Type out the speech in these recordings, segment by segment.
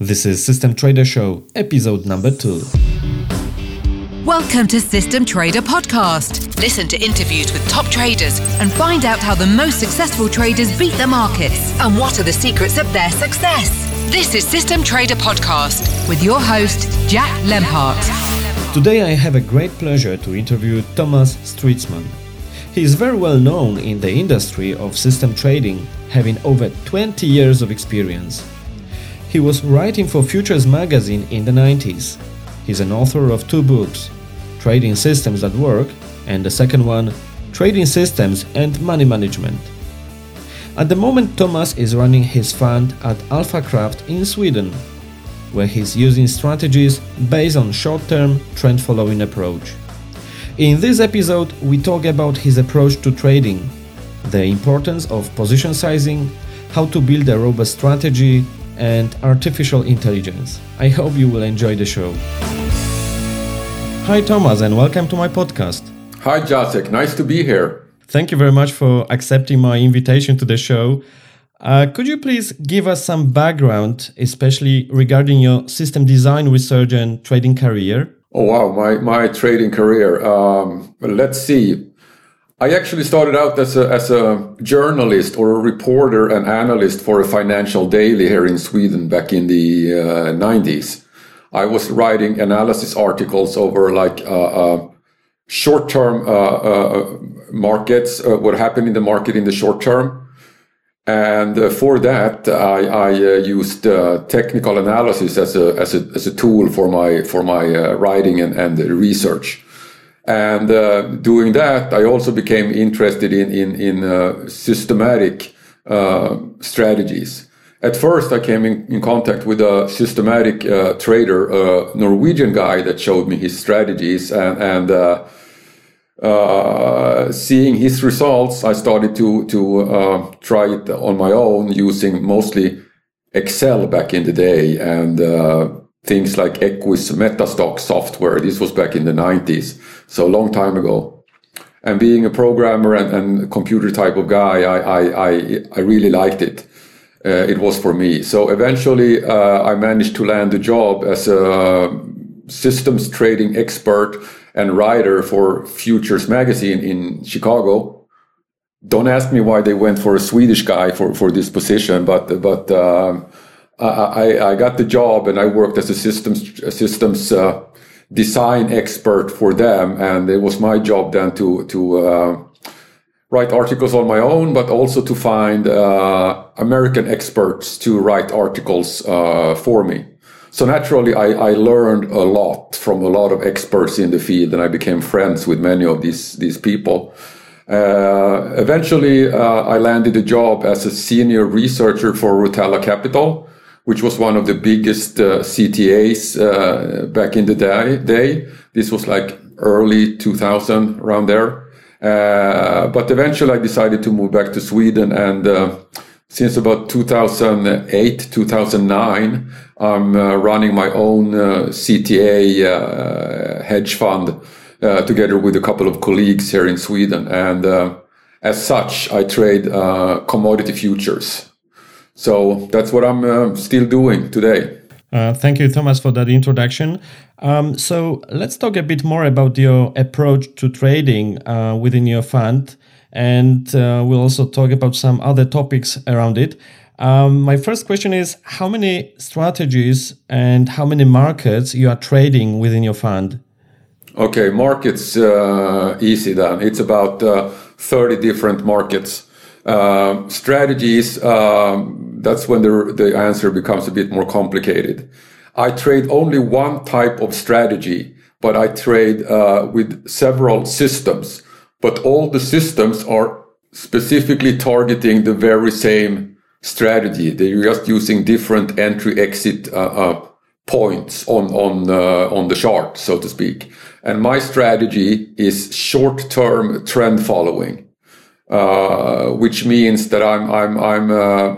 This is System Trader Show, episode number two. Welcome to System Trader Podcast. Listen to interviews with top traders and find out how the most successful traders beat the markets and what are the secrets of their success. This is System Trader Podcast with your host, Jack Lempart. Today I have a great pleasure to interview Thomas Stridsman. He is very well known in the industry of system trading, having over 20 years of experience. He was writing for Futures magazine in the 90s. He's an author of two books, Trading Systems That Work, and the second one, Trading Systems and Money Management. At the moment, Thomas is running his fund at Alfakraft in Sweden, where he's using strategies based on short term, trend following approach. In this episode, we talk about his approach to trading, the importance of position sizing, how to build a robust strategy, and artificial intelligence. I hope you will enjoy the show. Hi, Thomas, and welcome to my podcast. Hi, Jacek. Nice to be here. Thank you very much for accepting my invitation to the show. Uh, could you please give us some background, especially regarding your system design research and trading career? Oh, wow, my, my trading career. Um, let's see. I actually started out as a, as a journalist or a reporter and analyst for a financial daily here in Sweden back in the uh, 90s. I was writing analysis articles over like uh, uh, short term uh, uh, markets, uh, what happened in the market in the short term. And for that, I, I used technical analysis as a, as a, as a tool for my, for my writing and, and research. And uh, doing that, I also became interested in in, in uh, systematic uh, strategies. At first, I came in, in contact with a systematic uh, trader, a Norwegian guy that showed me his strategies, and, and uh, uh, seeing his results, I started to to try it on my own using mostly Excel back in the day and things like Equis Metastock software. This was back in the 90s, so a long time ago. And being a programmer and, and computer type of guy, I, I, I, I really liked it. Uh, it was for me. So eventually, uh, I managed to land a job as a systems trading expert and writer for Futures magazine in Chicago. Don't ask me why they went for a Swedish guy for, for this position, but but um, I, I, got the job and I worked as a systems systems uh, design expert for them, and it was my job then to to uh, write articles on my own, but also to find uh, American experts to write articles uh, for me. So naturally, I, I, learned a lot from a lot of experts in the field, and I became friends with many of these these people. Uh, eventually, uh, I landed a job as a senior researcher for Rotella Capital which was one of the biggest uh, CTAs uh, back in the day, day. This was like early 2000, around there. Uh, but eventually I decided to move back to Sweden and uh, since about 2008, 2009, I'm uh, running my own uh, CTA hedge fund together with a couple of colleagues here in Sweden. And as such, I trade commodity futures. So that's what I'm uh, still doing today. Uh, thank you, Thomas, for that introduction. Um, so let's talk a bit more about your approach to trading uh, within your fund, and uh, we'll also talk about some other topics around it. Um, my first question is: How many strategies and how many markets you are trading within your fund? Okay, markets uh, easy then. It's about uh, thirty different markets. Uh, strategies, um, that's when the, the answer becomes a bit more complicated. I trade only one type of strategy, but I trade uh, with several systems. But all the systems are specifically targeting the very same strategy. They're just using different entry exit uh, uh points on on uh, on the chart, so to speak. And my strategy is short-term trend following, uh, which means that I'm I'm I'm uh,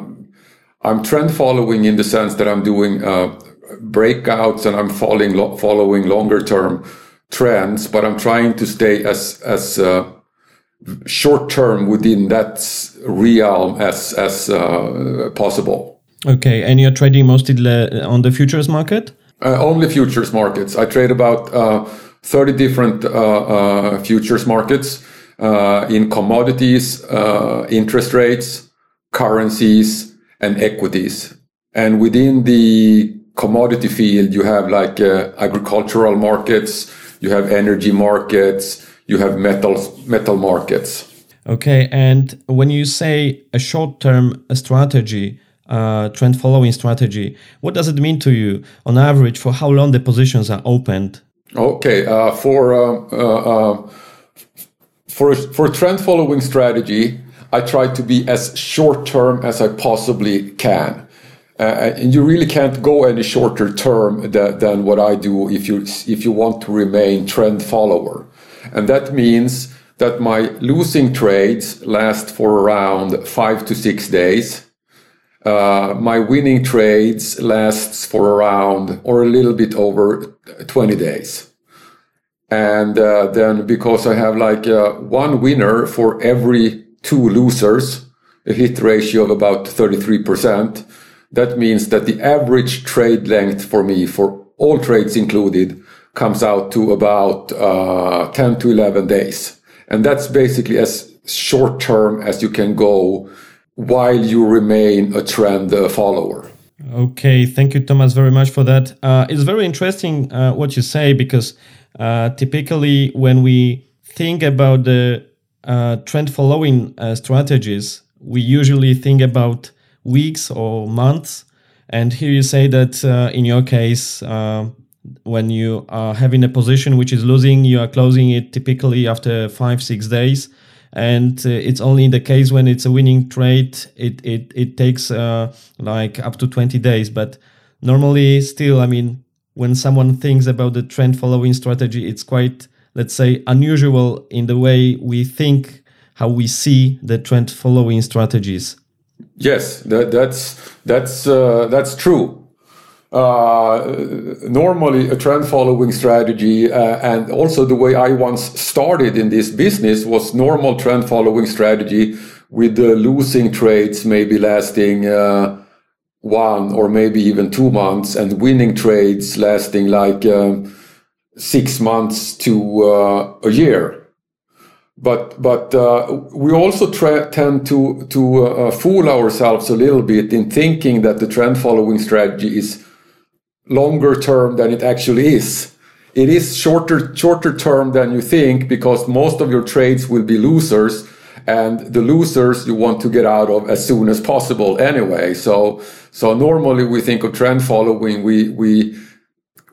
I'm trend following in the sense that I'm doing uh, breakouts and I'm following lo- following longer term trends, but I'm trying to stay as as uh, short term within that realm as as uh, possible. Okay, and you're trading mostly on the futures market? Uh, only futures markets. I trade about uh, 30 different uh, uh futures markets uh, in commodities, uh, interest rates, currencies, and equities. And within the commodity field, you have like agricultural markets, you have energy markets, you have metals, metal markets. Okay, and when you say a short-term strategy, uh, trend following strategy. What does it mean to you on average for how long the positions are opened? Okay, uh, for uh, uh, uh for for trend following strategy, I try to be as short term as I possibly can. Uh, and you really can't go any shorter term than, than what I do if you if you want to remain trend follower, and that means that my losing trades last for around five to six days uh, my winning trades lasts for around or a little bit over 20 days. And uh, then because I have like uh, one winner for every two losers, a hit ratio of about 33%, that means that the average trade length for me, for all trades included, comes out to about uh, 10 to 11 days. And that's basically as short term as you can go while you remain a trend uh, follower. Okay, thank you, Thomas, very much for that. Uh, it's very interesting uh, what you say because uh, typically when we think about the uh, trend following uh, strategies, we usually think about weeks or months. And here you say that in your case, when you are having a position which is losing, you are closing it typically after five, six days and uh, it's only in the case when it's a winning trade it it, it takes uh, like up to 20 days but normally still i mean when someone thinks about the trend following strategy it's quite let's say unusual in the way we think how we see the trend following strategies. Yes that, that's that's uh, that's true. Uh, normally a trend following strategy uh, and also the way I once started in this business was normal trend following strategy with the losing trades maybe lasting uh, one or maybe even two months and winning trades lasting like um, six months to uh, a year but but uh, we also tra- tend to to uh, fool ourselves a little bit in thinking that the trend following strategy is longer term than it actually is. It is shorter shorter term than you think because most of your trades will be losers and the losers you want to get out of as soon as possible anyway. So so normally we think of trend following we we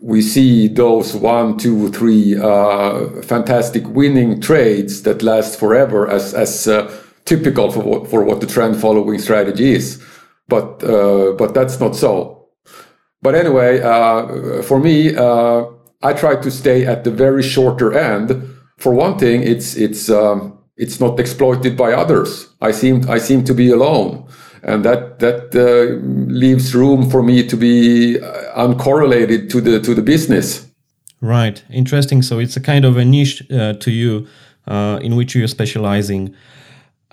we see those one, two, three uh, fantastic winning trades that last forever as as uh, typical for what, for what the trend following strategy is. But uh, but that's not so. But anyway, uh, for me, uh, I try to stay at the very shorter end. For one thing, it's it's um, it's not exploited by others. I seem I seem to be alone, and that that uh, leaves room for me to be uh, uncorrelated to the to the business. Right, interesting. So it's a kind of a niche uh, to you uh, in which you're specializing.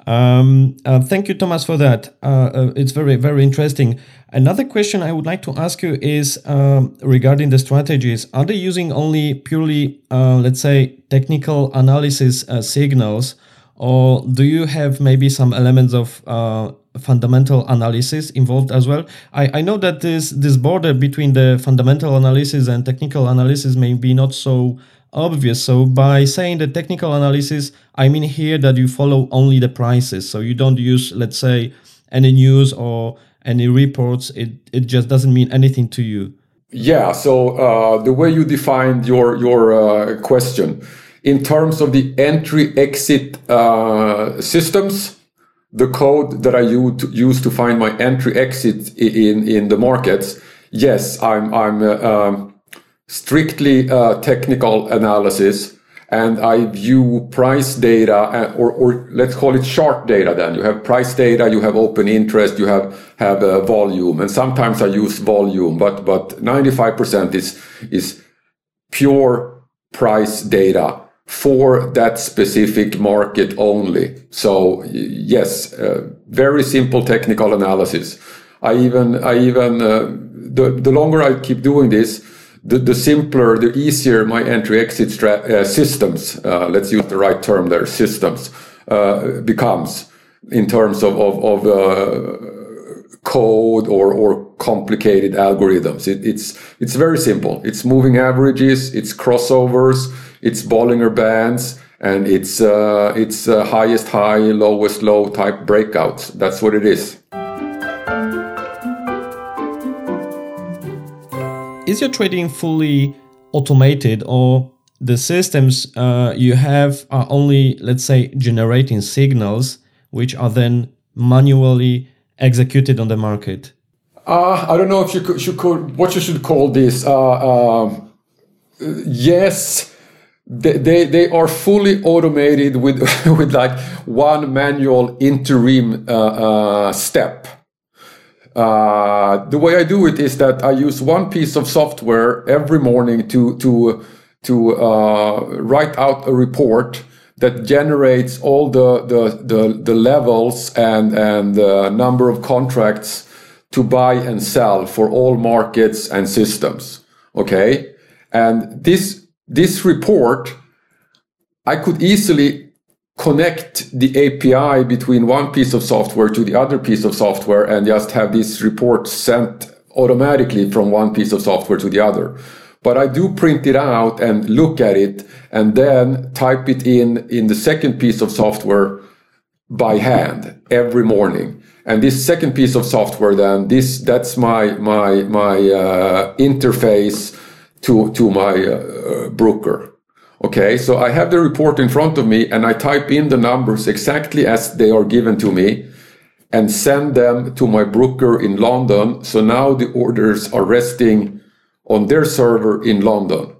Um, uh, thank you, Thomas, for that. Uh, it's very, very interesting. Another question I would like to ask you is um, regarding the strategies. Are they using only purely, let's say, technical analysis signals, or do you have maybe some elements of uh, fundamental analysis involved as well? I, I know that this this border between the fundamental analysis and technical analysis may be not so obvious. So by saying the technical analysis, I mean here that you follow only the prices. So you don't use, let's say, any news or any reports. It it just doesn't mean anything to you. Yeah. So uh, the way you defined your your uh, question in terms of the entry exit uh, systems, the code that I use to, find my entry exit in in the markets yes, I'm I'm uh, um, strictly uh, technical analysis, and I view price data uh, or or let's call it chart data. Then you have price data, you have open interest, you have have uh, volume, and sometimes I use volume, but but 95% is is pure price data for that specific market only. So yes, uh, very simple technical analysis. I even, I even, uh, the, the longer I keep doing this, the, the simpler, the easier my entry exit stra- uh, systems, uh, let's use the right term there, systems, uh, becomes in terms of, of, of uh, code or, or complicated algorithms. It, it's, it's very simple. It's moving averages, it's crossovers, it's Bollinger Bands, and it's uh, it's uh, highest high, lowest low type breakouts. That's what it is. Is your trading fully automated, or the systems uh, you have are only, let's say, generating signals which are then manually executed on the market? Uh, I don't know if you could, you could what you should call this. Uh, um, yes, they, they, they are fully automated with, with like one manual interim uh, uh, step. Uh, the way I do it is that I use one piece of software every morning to, to, to uh, write out a report that generates all the, the, the, the levels and, and the number of contracts to buy and sell for all markets and systems. Okay. And this this report, I could easily connect the API between one piece of software to the other piece of software and just have this report sent automatically from one piece of software to the other. But I do print it out and look at it and then type it in in the second piece of software by hand every morning. And this second piece of software, then this that's my my my uh, interface to, to my uh, broker. Okay, so I have the report in front of me and I type in the numbers exactly as they are given to me and send them to my broker in London. So now the orders are resting on their server in London.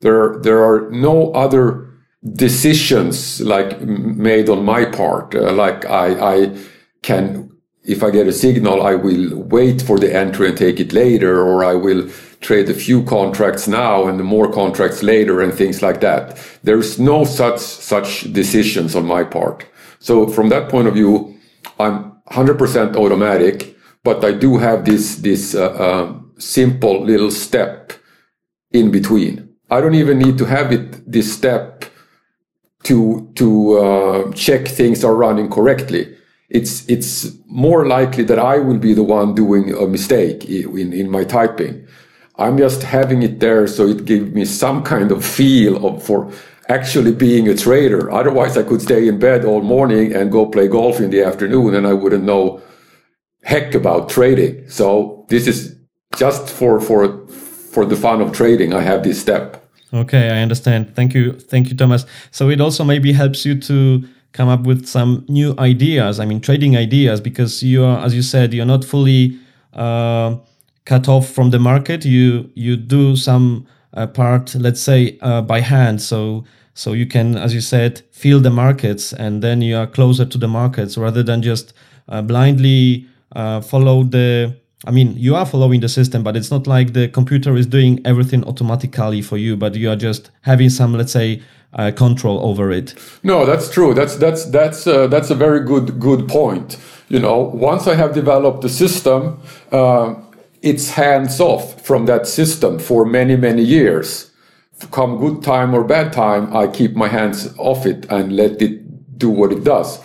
There, there are no other decisions like made on my part. Uh, like I, I can, if I get a signal, I will wait for the entry and take it later, or I will trade a few contracts now and more contracts later and things like that. There's no such such decisions on my part. So from that point of view, I'm 100% automatic, but I do have this this uh, uh, simple little step in between. I don't even need to have it this step to to uh, check things are running correctly. It's it's more likely that I will be the one doing a mistake in, in my typing. I'm just having it there so it gives me some kind of feel of for actually being a trader. Otherwise, I could stay in bed all morning and go play golf in the afternoon, and I wouldn't know heck about trading. So this is just for for for the fun of trading. I have this step. Okay, I understand. Thank you, thank you, Thomas. So it also maybe helps you to come up with some new ideas. I mean, trading ideas because you are, as you said, you're not fully. Uh, cut off from the market. You you do some uh, part, let's say, uh, by hand. So so you can, as you said, feel the markets, and then you are closer to the markets rather than just uh, blindly uh, follow the. I mean, you are following the system, but it's not like the computer is doing everything automatically for you, but you are just having some, let's say, uh, control over it. No, that's true. That's that's that's uh, that's a very good good point. You know, once I have developed the system, it's hands off from that system for many, many years. Come good time or bad time, I keep my hands off it and let it do what it does.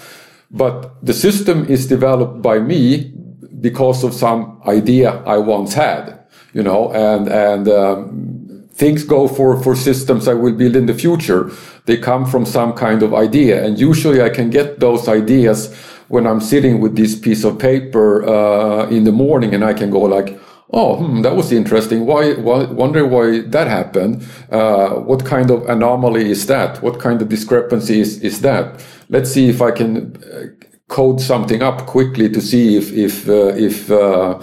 But the system is developed by me because of some idea I once had, you know, and, and, um, things go for, for systems I will build in the future. They come from some kind of idea. And usually I can get those ideas when I'm sitting with this piece of paper uh, in the morning and I can go like, oh, hmm, that was interesting. Why, why, wonder why that happened. Uh, what kind of anomaly is that? What kind of discrepancy is, is that? Let's see if I can uh, code something up quickly to see if, if, uh, if, uh,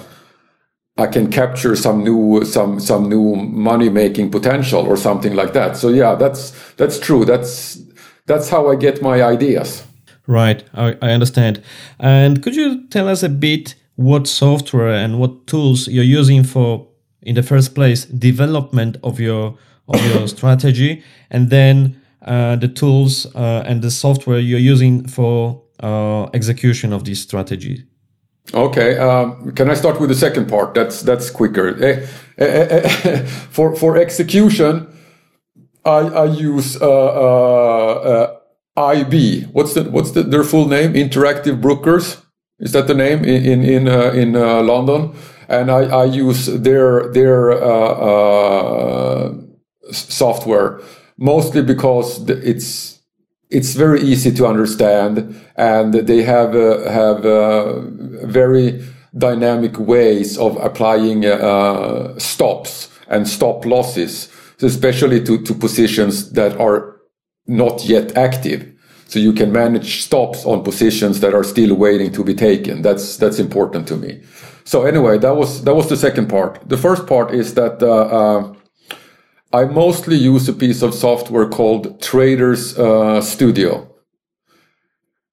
I can capture some new some some new money making potential or something like that. So yeah, that's that's true. That's that's how I get my ideas. Right, I, I understand. And could you tell us a bit what software and what tools you're using for, in the first place, development of your of your strategy, and then uh, the tools uh, and the software you're using for uh, execution of this strategy? Okay, um, can I start with the second part? That's that's quicker. Eh, eh, eh, for for execution, I, I use uh, uh, IB. What's the what's the, their full name? Interactive Brokers. Is that the name in in uh, in uh, London? And I, I use their their uh, uh, software mostly because it's it's very easy to understand, and they have have very dynamic ways of applying stops and stop losses, especially to, to positions that are not yet active. So you can manage stops on positions that are still waiting to be taken. That's that's important to me. So anyway, that was that was the second part. The first part is that uh, uh, I mostly use a piece of software called Traders uh, Studio,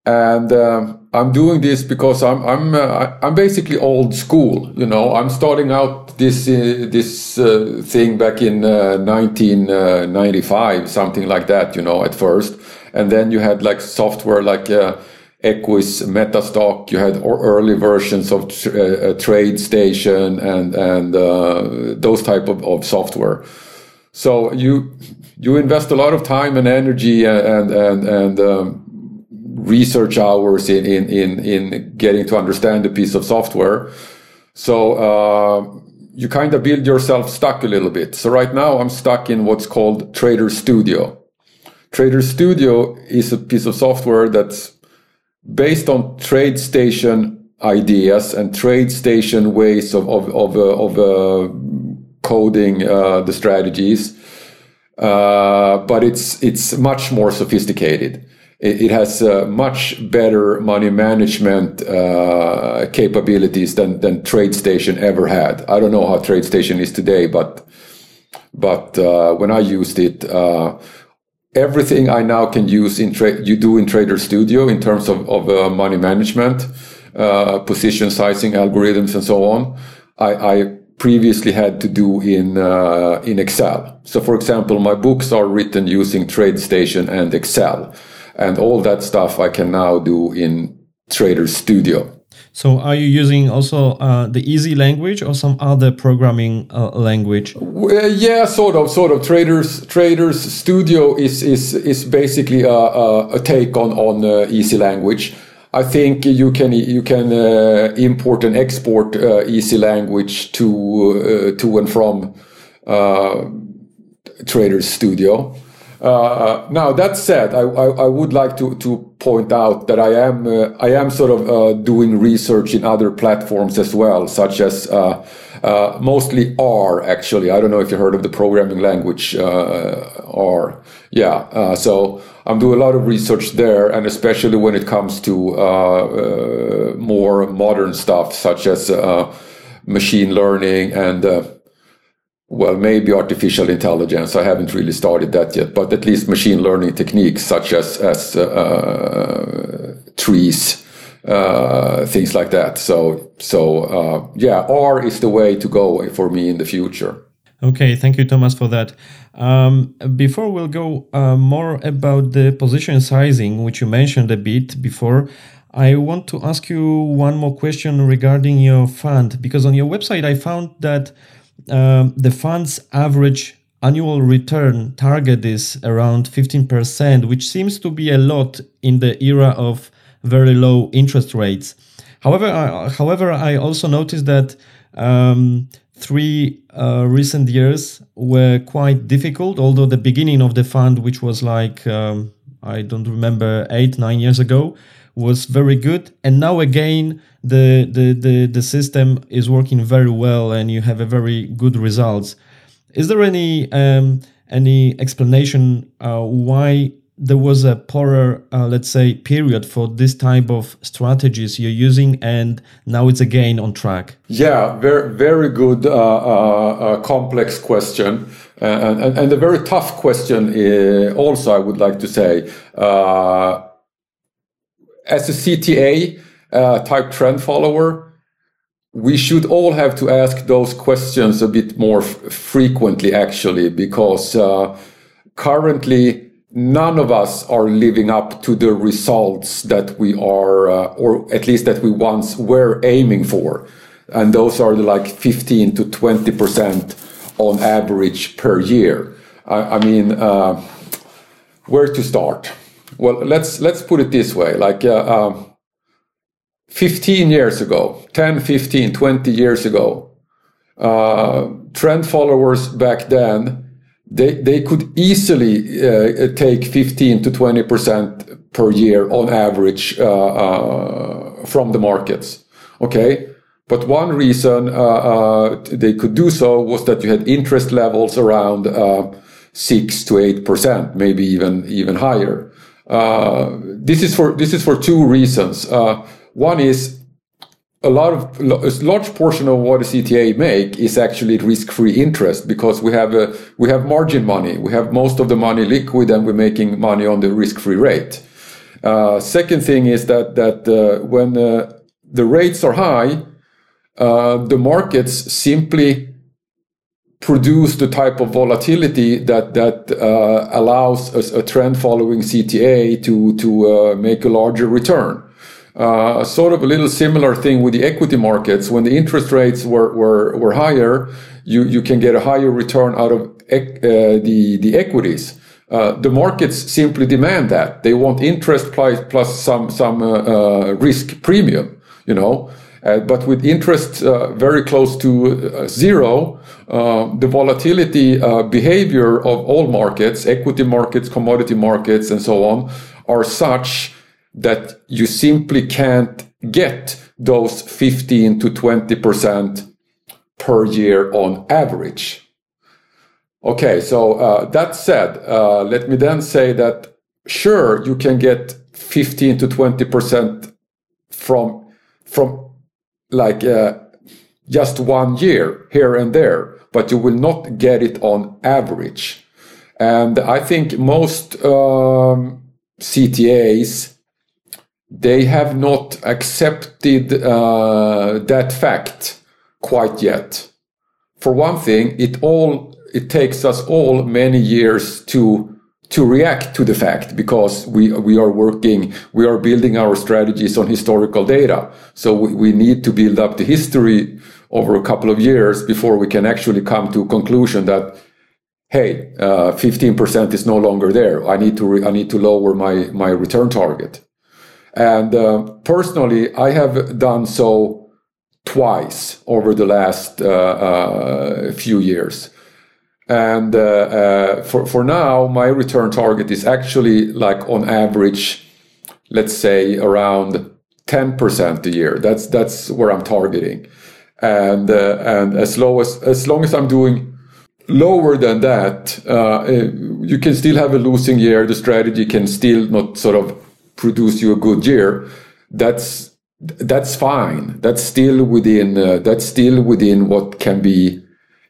and um, I'm doing this because I'm I'm uh, I'm basically old school. You know, I'm starting out this uh, this uh, thing back in 1995, something like that. You know, at first and then you had like software like uh, Equis, Metastock. You had early versions of uh, uh, TradeStation and and uh, those type of, of software. So you you invest a lot of time and energy and and and um, research hours in, in in in getting to understand a piece of software. So uh, you kind of build yourself stuck a little bit. So right now I'm stuck in what's called Trader Studio. Trader Studio is a piece of software that's based on TradeStation ideas and TradeStation ways of of of, uh, of uh, coding uh, the strategies, uh, but it's it's much more sophisticated. It, it has uh, much better money management uh, capabilities than than TradeStation ever had. I don't know how TradeStation is today, but but when I used it everything I now can use in trade you do in Trader Studio in terms of, of uh, money management, uh, position sizing algorithms, and so on. I, I previously had to do in uh, in Excel. So, for example, my books are written using TradeStation and Excel, and all that stuff I can now do in Trader Studio. So, are you using also uh, the easy language or some other programming uh, language? Well, yeah, sort of, sort of. Traders Traders Studio is is is basically a, a, a take on on uh, easy language. I think you can you can uh, import and export uh, easy language to uh, to and from Traders Studio. Uh, now that said, I, I, I, would like to, to point out that I am uh, I am sort of uh, doing research in other platforms as well, such as uh, uh mostly R. Actually, I don't know if you heard of the programming language uh, R. Yeah, uh, so I'm doing a lot of research there, and especially when it comes to more modern stuff, such as machine learning and well, maybe artificial intelligence. I haven't really started that yet, but at least machine learning techniques such as as uh, uh, trees, uh, things like that. So so uh, yeah, R is the way to go for me in the future. Okay, thank you, Thomas, for that. Um, before we'll go uh, more about the position sizing, which you mentioned a bit before. I want to ask you one more question regarding your fund because on your website I found that um, the fund's average annual return target is around 15%, which seems to be a lot in the era of very low interest rates. However, I, however, I also noticed that um, three uh, recent years were quite difficult. Although the beginning of the fund, which was like um, I don't remember eight nine years ago, was very good, and now again the, the, the, the system is working very well and you have a very good results. Is there any um, any explanation uh, why there was a poorer, uh, let's say, period for this type of strategies you're using, and now it's again on track? Yeah, very, very good, uh, uh, uh complex question, and, and, and, a very tough question. Uh, also, I would like to say, uh, as a CTA type trend follower, we should all have to ask those questions a bit more f- frequently, actually, because currently none of us are living up to the results that we are, uh, or at least that we once were aiming for. And those are like 15 to 20% on average per year. I, I mean, uh, where to start? Well, let's, let's put it this way. Like, uh, uh 15 years ago, 10, 15, 20 years ago, uh, trend followers back then they, they could easily uh, take 15 to 20% per year on average uh, uh, from the markets. Okay. But one reason uh, they could do so was that you had interest levels around six to eight percent, maybe even even higher. This is for this is for two reasons. one is a lot of a large portion of what a CTA make is actually risk-free interest because we have a, we have margin money. We have most of the money liquid, and we're making money on the risk-free rate. Uh, second thing is that that uh, when uh, the rates are high, uh, the markets simply produce the type of volatility that that uh, allows a, a trend-following CTA to to uh, make a larger return. Uh, sort of a little similar thing with the equity markets. When the interest rates were, were, were higher, you, you can get a higher return out of uh, the, the equities. Uh, the markets simply demand that. They want interest plus, plus some, some uh, risk premium, you know. Uh, but with interest very close to zero, the volatility behavior of all markets, equity markets, commodity markets, and so on, are such that you simply can't get those 15 to 20% per year on average. Okay, so uh, that said, uh, let me then say that sure, you can get 15 to 20% from, from like uh, just one year here and there, but you will not get it on average. And I think most um, CTAs they have not accepted uh, that fact quite yet. For one thing, it all it takes us all many years to to react to the fact because we we are working we are building our strategies on historical data. So we, we need to build up the history over a couple of years before we can actually come to a conclusion that hey uh, 15% is no longer there. I need to re- i need to lower my my return target. And uh, personally, I have done so twice over the last uh, uh, few years. And uh, uh, for, for now, my return target is actually like on average, let's say around 10% a year. That's, that's where I'm targeting. And, uh, and as low as, as long as I'm doing lower than that, you can still have a losing year. The strategy can still not sort of produce you a good year, that's that's fine. That's still within uh, that's still within what can be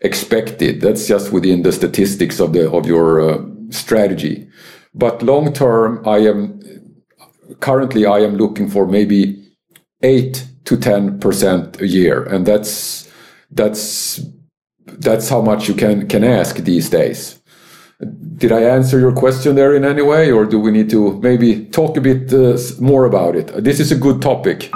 expected. That's just within the statistics of the of your uh, strategy. But long term, I am currently I am looking for maybe eight to ten percent a year, and that's that's that's how much you can can ask these days. Did I answer your question there in any way, or do we need to maybe talk a bit uh, more about it? This is a good topic.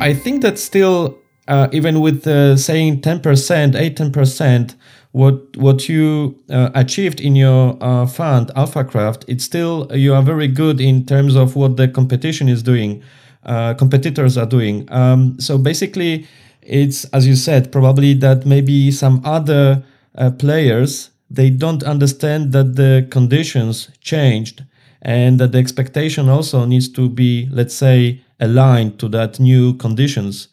I think that still, uh, even with uh, saying 10%, 8 10%, what what you uh, achieved in your uh, fund Alfakraft, it's still you are very good in terms of what the competition is doing, uh, competitors are doing. Um, so basically, it's as you said probably that maybe some other uh, players they don't understand that the conditions changed and that the expectation also needs to be let's say aligned to that new conditions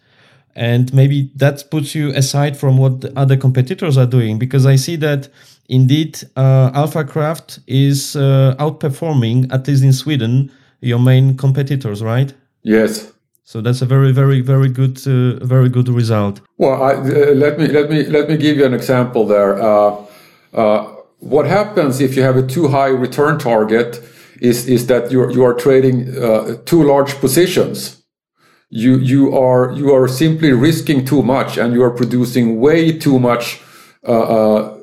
and maybe that puts you aside from what the other competitors are doing because I see that indeed uh, Alfakraft is uh, outperforming at least in Sweden your main competitors, right? Yes. So that's a very, very, very good, uh, very good result. Well, I, uh, let me let me let me give you an example there. Uh, uh, what happens if you have a too high return target is is that you you are trading too large positions you you are you are simply risking too much and you are producing way too much uh, uh,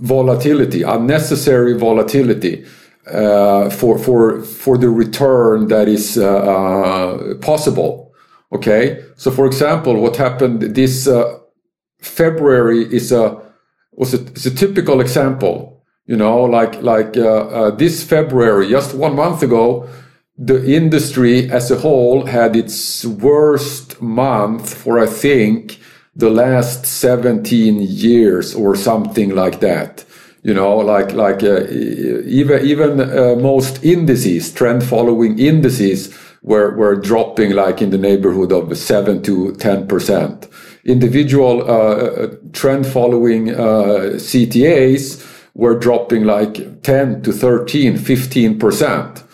volatility unnecessary volatility uh, for for for the return that is uh, uh, possible. Okay? So for example what happened this uh, february is a was a, a typical example. You know like like this february just one month ago the industry as a whole had its worst month for, I think, the last 17 years or something like that. You know, like, like, uh, even, even uh, most indices, trend following indices were, were dropping like in the neighborhood of 7 to 10%. Individual, uh, uh trend following, uh, CTAs were dropping like 10 to 13, 15%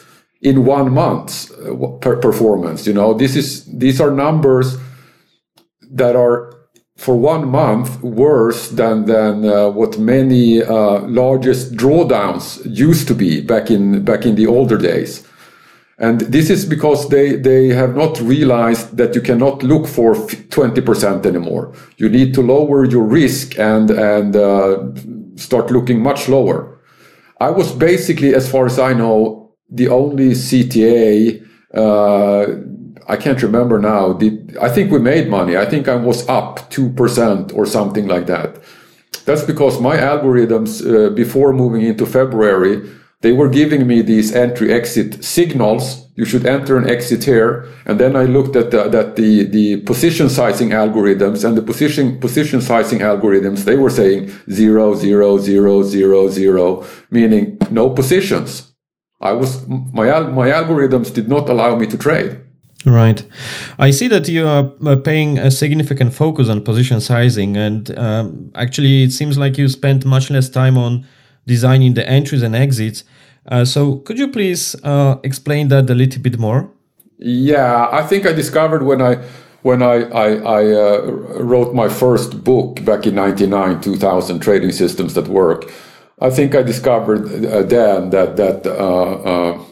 in one month uh, per performance. You know, this is these are numbers that are for one month worse than than uh, what many uh, largest drawdowns used to be back in back in the older days. And this is because they, they have not realized that you cannot look for 20% anymore. You need to lower your risk and, and uh, start looking much lower. I was basically, as far as I know, the only CTA, uh, I can't remember now. Did, I think we made money. I think I was up 2% or something like that. That's because my algorithms, uh, before moving into February, they were giving me these entry exit signals. You should enter and exit here. And then I looked at the, that the, the position sizing algorithms and the position, position sizing algorithms, they were saying zero, zero, zero, zero, zero, meaning no positions. I was my my algorithms did not allow me to trade. Right. I see that you are uh, paying a significant focus on position sizing, and um, actually, it seems like you spent much less time on designing the entries and exits. Uh, so, could you please uh, explain that a little bit more? Yeah, I think I discovered when I when I I, I uh, wrote my first book back in '99, 2000, trading systems that work I think I discovered uh, then that that uh, uh,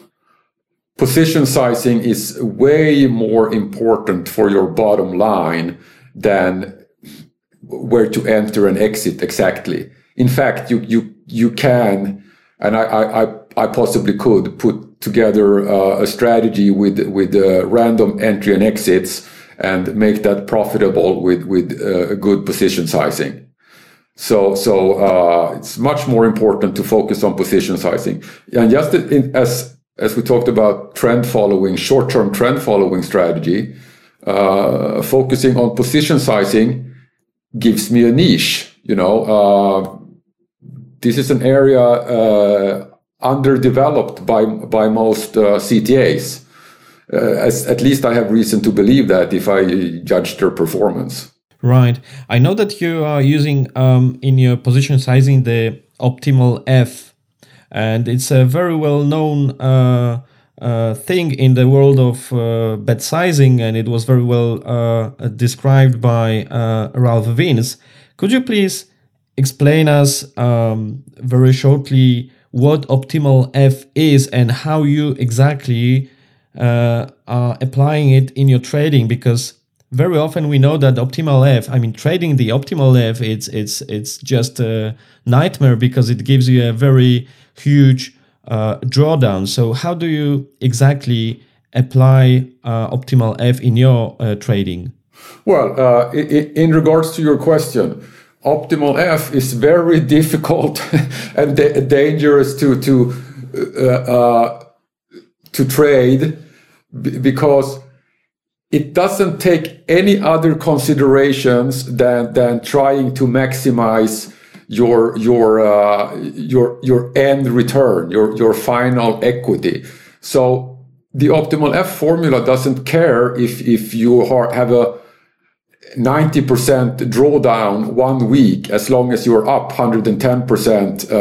position sizing is way more important for your bottom line than where to enter and exit exactly. In fact, you you you can, and I I, I possibly could put together uh, a strategy with with uh, random entry and exits and make that profitable with with uh, good position sizing. So, so uh, it's much more important to focus on position sizing. And just in, as as we talked about trend following, short term trend following strategy, uh, focusing on position sizing gives me a niche. You know, uh, this is an area uh, underdeveloped by by most uh, CTAs. Uh, as, at least I have reason to believe that if I judge their performance. Right. I know that you are using um, in your position sizing the optimal F, and it's a very well known uh, uh, thing in the world of uh, bet sizing, and it was very well uh, described by uh, Ralph Vince. Could you please explain us um, very shortly what optimal F is and how you exactly uh, are applying it in your trading? Because very often we know that optimal F, I mean, trading the optimal F, it's it's it's just a nightmare because it gives you a very huge uh, drawdown. So how do you exactly apply uh, optimal F in your uh, trading? Well, uh, in, in regards to your question, optimal F is very difficult and da dangerous to to uh, uh, to trade because it doesn't take any other considerations than than trying to maximize your your uh, your your end return, your your final equity. So the optimal F formula doesn't care if if you are, have a 90% drawdown one week as long as you're up 110% uh,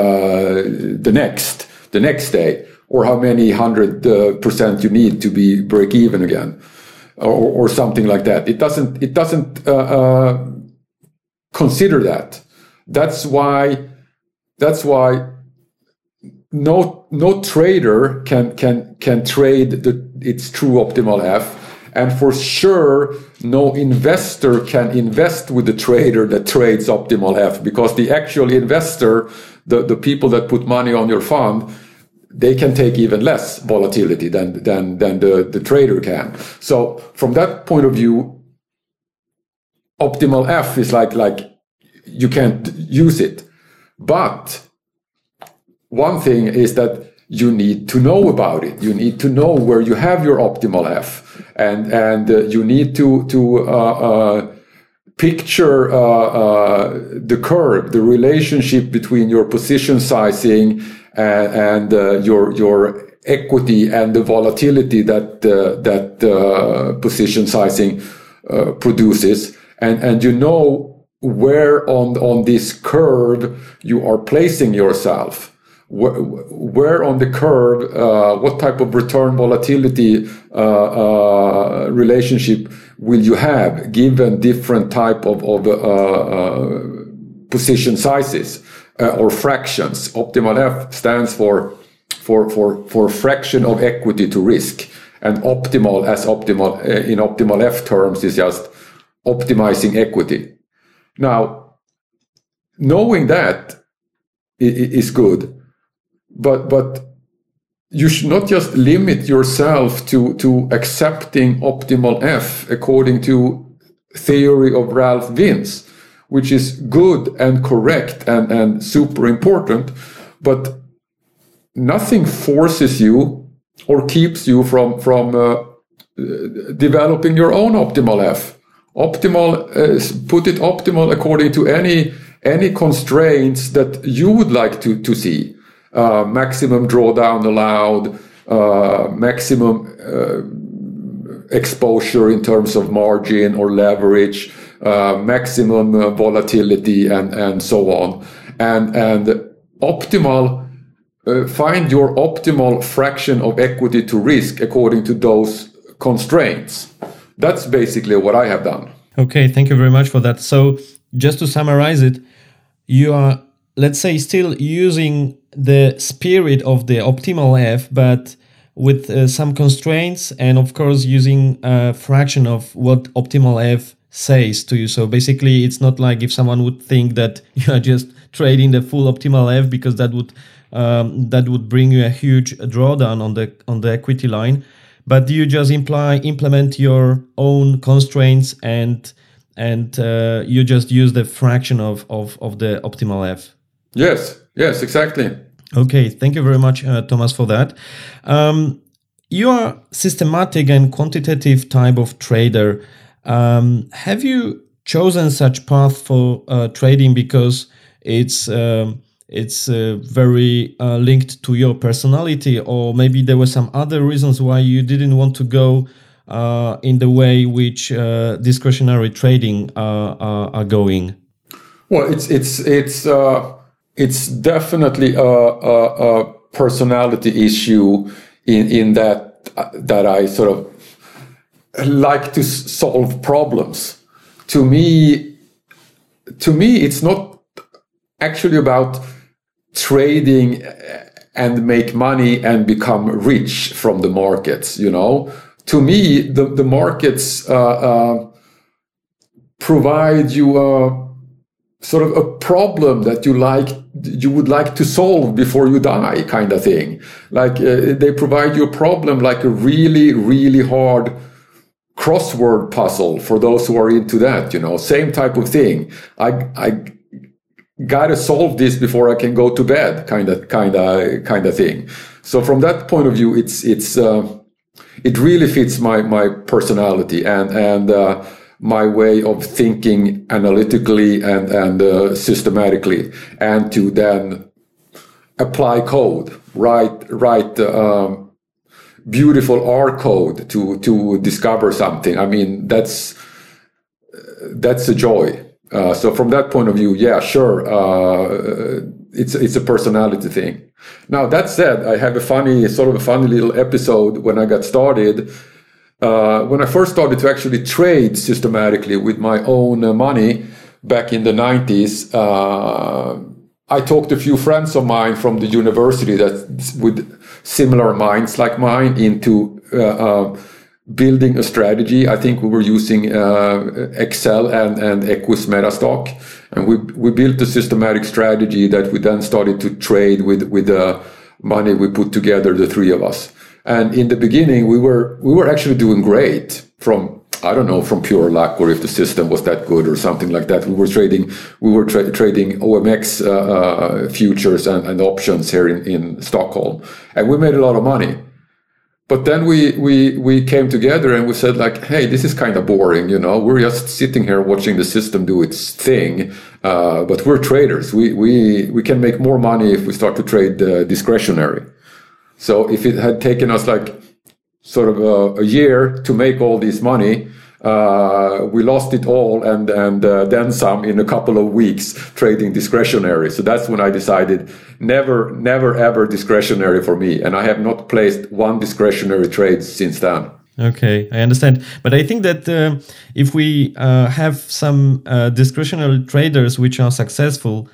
the next the next day or how many hundred uh, percent you need to be break even again or, or something like that. It doesn't it doesn't uh, uh consider that. That's why that's why no no trader can can can trade the its true optimal f and for sure, no investor can invest with the trader that trades optimal F because the actual investor, the, the people that put money on your fund, they can take even less volatility than, than, than the, the trader can. So from that point of view, optimal F is like, like you can't use it. But one thing is that you need to know about it. You need to know where you have your optimal F, and and uh, you need to to uh, uh, picture uh, uh, the curve, the relationship between your position sizing and, and uh, your your equity and the volatility that that position sizing produces, and and you know where on on this curve you are placing yourself. Where where on the curve, uh, what type of return volatility uh, uh, relationship will you have given different type of, of uh, uh, position sizes uh, or fractions? Optimal F stands for, for, for, for fraction of equity to risk. And optimal as optimal in optimal F terms is just optimizing equity. Now, knowing that is good but but you should not just limit yourself to to accepting optimal f according to theory of Ralph Vince which is good and correct and and super important but nothing forces you or keeps you from from uh, developing your own optimal f. Optimal uh, put it optimal according to any any constraints that you would like to to see. Uh, maximum drawdown allowed, uh, maximum uh, exposure in terms of margin or leverage, maximum uh, volatility, and and so on, and and optimal. find your optimal fraction of equity to risk according to those constraints. That's basically what I have done. Okay, thank you very much for that. So, just to summarize it, you are, let's say, still using the spirit of the optimal f, but with uh, some constraints and of course using a fraction of what optimal f says to you. So basically, it's not like if someone would think that you are just trading the full optimal f because that would um, that would bring you a huge drawdown on the on the equity line, but you just imply implement your own constraints and and uh, you just use the fraction of, of of the optimal f. Yes, yes, exactly. Okay, thank you very much, uh, Thomas, for that. Um, you are systematic and quantitative type of trader. Um, have you chosen such path for uh, trading because it's um, it's uh, very uh, linked to your personality, or maybe there were some other reasons why you didn't want to go uh, in the way which uh, discretionary trading are going? Well, it's it's it's it's definitely a, a, a personality issue in, in that that I sort of like to solve problems. To me, to me, it's not actually about trading and make money and become rich from the markets. You know, to me, the the markets uh, uh, provide you a sort of a problem that you like you would like to solve before you die kind of thing like uh, they provide you a problem like a really really hard crossword puzzle for those who are into that you know same type of thing. I i gotta solve this before i can go to bed kind of kind of kind of thing. So from that point of view it's it's uh, it really fits my my personality and and uh, my way of thinking analytically and and uh, systematically, and to then apply code, write write um, beautiful R code to to discover something. I mean, that's that's a joy. Uh, so from that point of view, yeah, sure, uh, it's it's a personality thing. Now that said, I have a funny sort of a funny little episode when I got started. Uh, when I first started to actually trade systematically with my own money back in the 90s, uh, I talked to a few friends of mine from the university that with similar minds like mine into uh, uh, building a strategy. I think we were using uh, Excel and, and Equis Metastock. And we, we built a systematic strategy that we then started to trade with, with the money we put together, the three of us. And in the beginning, we were, we were actually doing great from, I don't know, from pure luck or if the system was that good or something like that. We were trading, we were tra- trading OMX uh, uh, futures and, and options here in, in Stockholm. And we made a lot of money but then we we we came together and we said like hey this is kind of boring you know we're just sitting here watching the system do its thing uh, but we're traders we we we can make more money if we start to trade uh, discretionary so if it had taken us like sort of a, a year to make all this money uh, we lost it all and and uh, then some in a couple of weeks trading discretionary. So that's when I decided never, never, ever discretionary for me, and I have not placed one discretionary trade since then. Okay, I understand, but I think that uh, if we uh, have some uh, discretionary traders which are successful,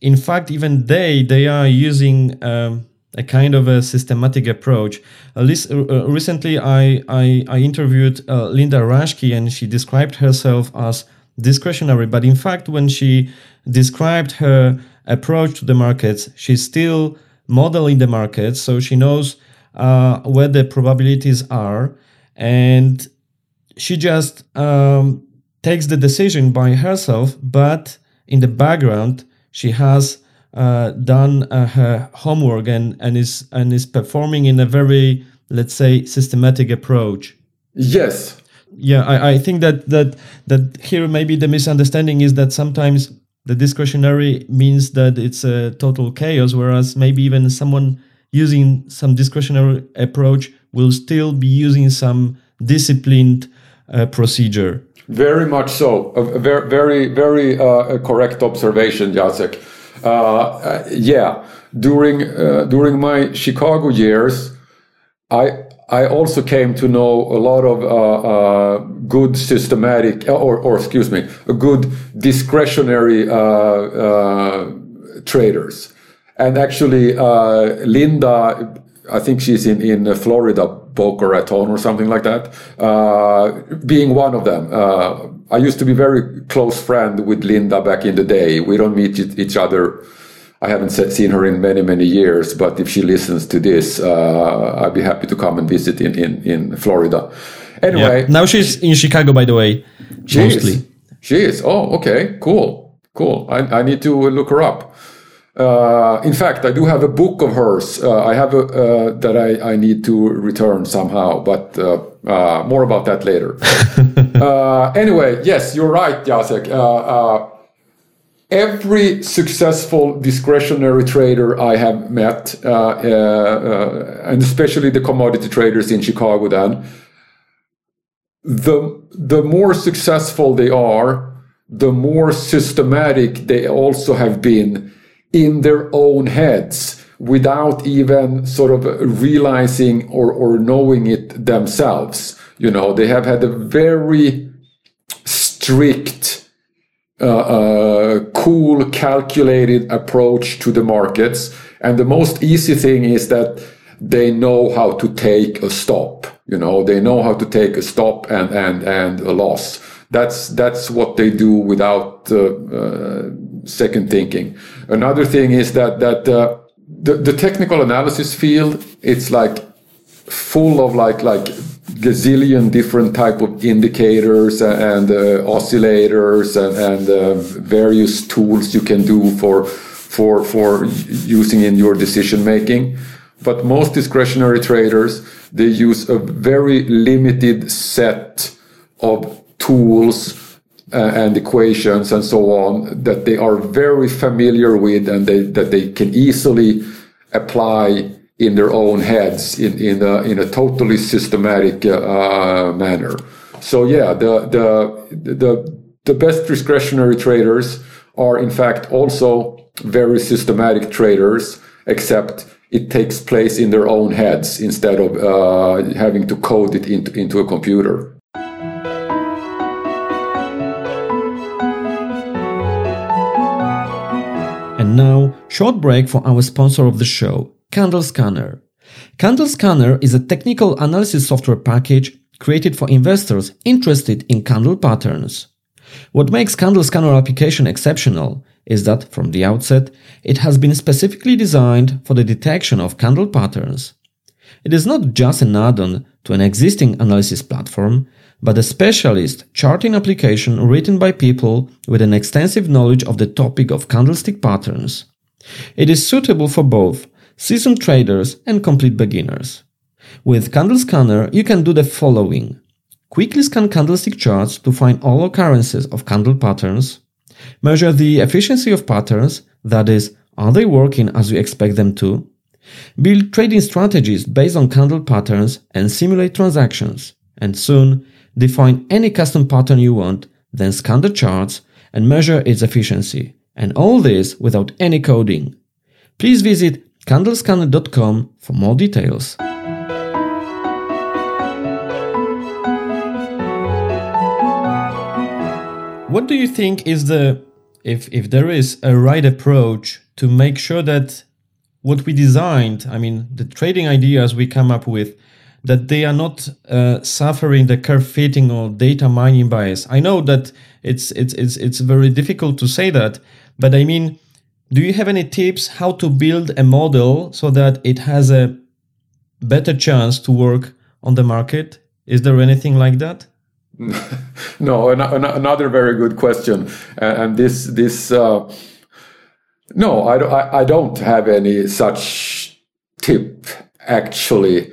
in fact, even they they are using. Um, a kind of a systematic approach. Uh, uh, recently, I, I, I interviewed uh, Linda Raschke and she described herself as discretionary. But in fact, when she described her approach to the markets, she's still modeling the markets. So she knows uh, where the probabilities are. And she just um, takes the decision by herself. But in the background, she has uh, done uh, her homework and, and is and is performing in a very let's say systematic approach. Yes. Yeah, I, I think that that that here maybe the misunderstanding is that sometimes the discretionary means that it's a total chaos, whereas maybe even someone using some discretionary approach will still be using some disciplined uh, procedure. Very much so. A very, very, very uh, correct observation, Jacek. Uh, uh, yeah, during uh, during my Chicago years, I I also came to know a lot of uh, uh, good systematic, or, or excuse me, a good discretionary uh, traders. And actually, Linda, I think she's in, in Florida, Boca Raton or something like that, being one of them. I used to be very close friend with Linda back in the day. We don't meet each other. I haven't seen her in many, many years, but if she listens to this, uh, I'd be happy to come and visit in, in, in Florida. Anyway. Yeah. Now she's in Chicago, by the way. She mostly. Is. She is. Oh, okay. Cool. Cool. I, I need to look her up. Uh, in fact, I do have a book of hers. Uh, I have a, uh, that I, I need to return somehow, but uh, uh, more about that later. Uh, anyway, yes, you're right, Jacek. Uh, uh, every successful discretionary trader I have met, uh, and especially the commodity traders in Chicago, then the the more successful they are, the more systematic they also have been in their own heads without even sort of realizing or, or knowing it themselves. You know, they have had a very strict, uh, uh, cool, calculated approach to the markets. And the most easy thing is that they know how to take a stop. You know, they know how to take a stop and, and, and a loss. That's, that's what they do without uh, uh second thinking. Another thing is that that uh, the the technical analysis field it's like full of like like gazillion different type of indicators and uh, oscillators and, and uh, various tools you can do for for for using in your decision making. But most discretionary traders they use a very limited set of tools uh, and equations and so on that they are very familiar with and they, that they can easily apply in their own heads in, in, a, in a totally systematic uh, manner. So yeah, the, the, the, the best discretionary traders are in fact also very systematic traders, except it takes place in their own heads instead of uh, having to code it into, into a computer. And now, short break for our sponsor of the show, Candle Scanner. Candle Scanner is a technical analysis software package created for investors interested in candle patterns. What makes Candle Scanner application exceptional is that from the outset, it has been specifically designed for the detection of candle patterns. It is not just an add-on to an existing analysis platform, but a specialist charting application written by people with an extensive knowledge of the topic of candlestick patterns. It is suitable for both seasoned traders and complete beginners. With Candle Scanner, you can do the following. Quickly scan candlestick charts to find all occurrences of candle patterns. Measure the efficiency of patterns, that is, are they working as you expect them to? Build trading strategies based on candle patterns and simulate transactions. And soon, define any custom pattern you want, then scan the charts and measure its efficiency. And all this without any coding. Please visit candlescanner.com for more details. What do you think is the if if there is a right approach to make sure that what we designed, I mean the trading ideas we come up with that they are not uh, suffering the curve fitting or data mining bias. I know that it's it's it's it's very difficult to say that, but I mean do you have any tips how to build a model so that it has a better chance to work on the market? Is there anything like that? no, an- an- another very good question, and this this uh, no, I, I, I don't have any such tip actually.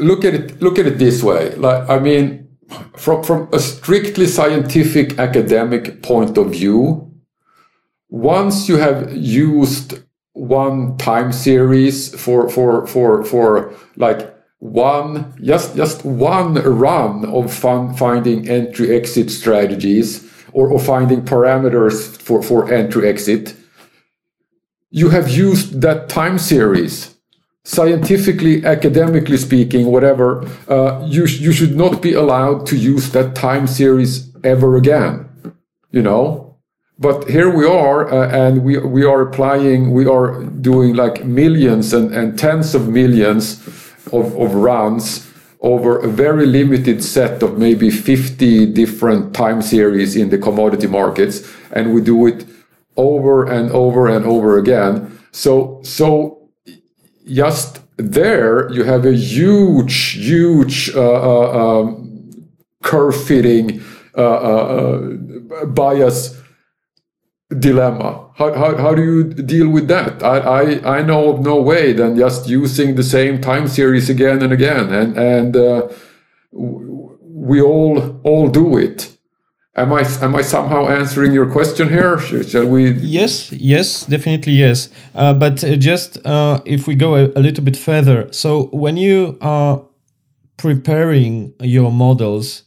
Look at it. Look at it this way. Like I mean, from from a strictly scientific academic point of view, once you have used one time series for for for for like one just just one run of fun, finding entry exit strategies or, or finding parameters for for entry exit you have used that time series. Scientifically academically speaking whatever uh, you you should not be allowed to use that time series ever again you know but here we are uh, and we we are applying we are doing like millions and, and tens of millions of, of runs over a very limited set of maybe 50 different time series in the commodity markets and we do it over and over and over again. So so just there you have a huge huge uh, uh, um, curve fitting uh, uh, uh bias dilemma. How, how, how do you deal with that? I, I, I know of no way than just using the same time series again and again. And, and uh, we all, all do it. Am I, am I somehow answering your question here? Shall we? Yes, yes, definitely yes. Uh, but uh, just uh, if we go a, a little bit further. So when you are preparing your models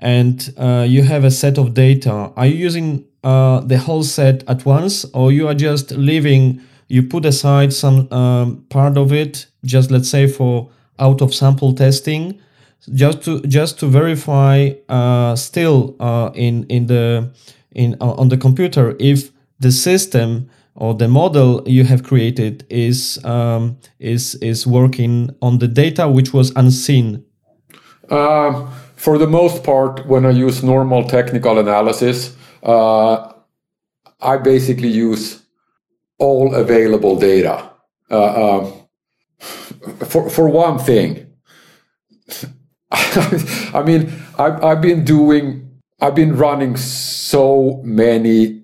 and uh, you have a set of data, are you using uh, the whole set at once, or you are just leaving, you put aside some um, part of it, just let's say for out of sample testing, just to just to verify uh, still uh, in in the in uh, on the computer if the system or the model you have created is um, is is working on the data which was unseen. Uh, for the most part, when I use normal technical analysis, uh, I basically use all available data. Uh, um, for for one thing, I mean, I've, I've been doing, I've been running so many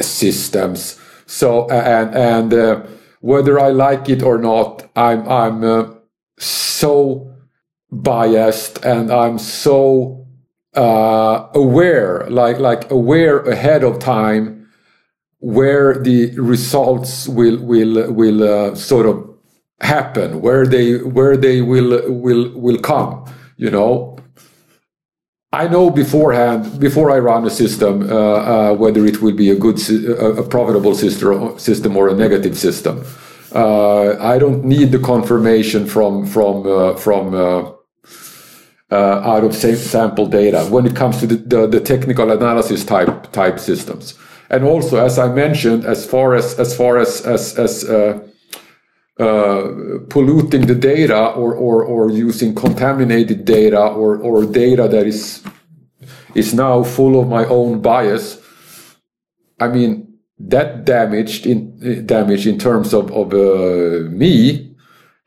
systems. So and and uh, whether I like it or not, I'm I'm uh, so biased and I'm so uh, aware, like like aware ahead of time, where the results will will will uh, sort of happen, where they where they will will will come. You know, I know beforehand, before I run a system, uh, uh, whether it will be a good, a profitable system system or a negative system. Uh, I don't need the confirmation from from uh, from uh, uh, out of sample data when it comes to the, the, the, technical analysis type type systems. And also, as I mentioned, as far as as far as as, as uh, polluting the data or, or, or using contaminated data or, or data that is is now full of my own bias. I mean, that damaged in damage in terms of, of uh, me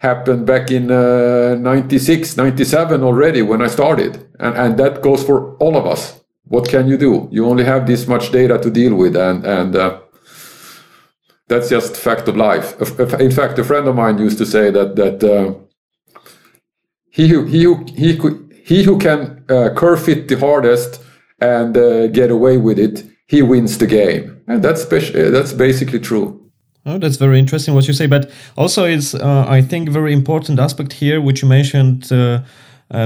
happened back in uh, 96, 97 already when I started. And, and that goes for all of us. What can you do? You only have this much data to deal with. And, and uh, that's just fact of life. In fact, a friend of mine used to say that that uh, he who he who he he who can uh, curve fit the hardest and uh, get away with it, he wins the game, and that's uh, that's basically true. Oh, that's very interesting what you say, but also it's uh, I think very important aspect here, which you mentioned uh,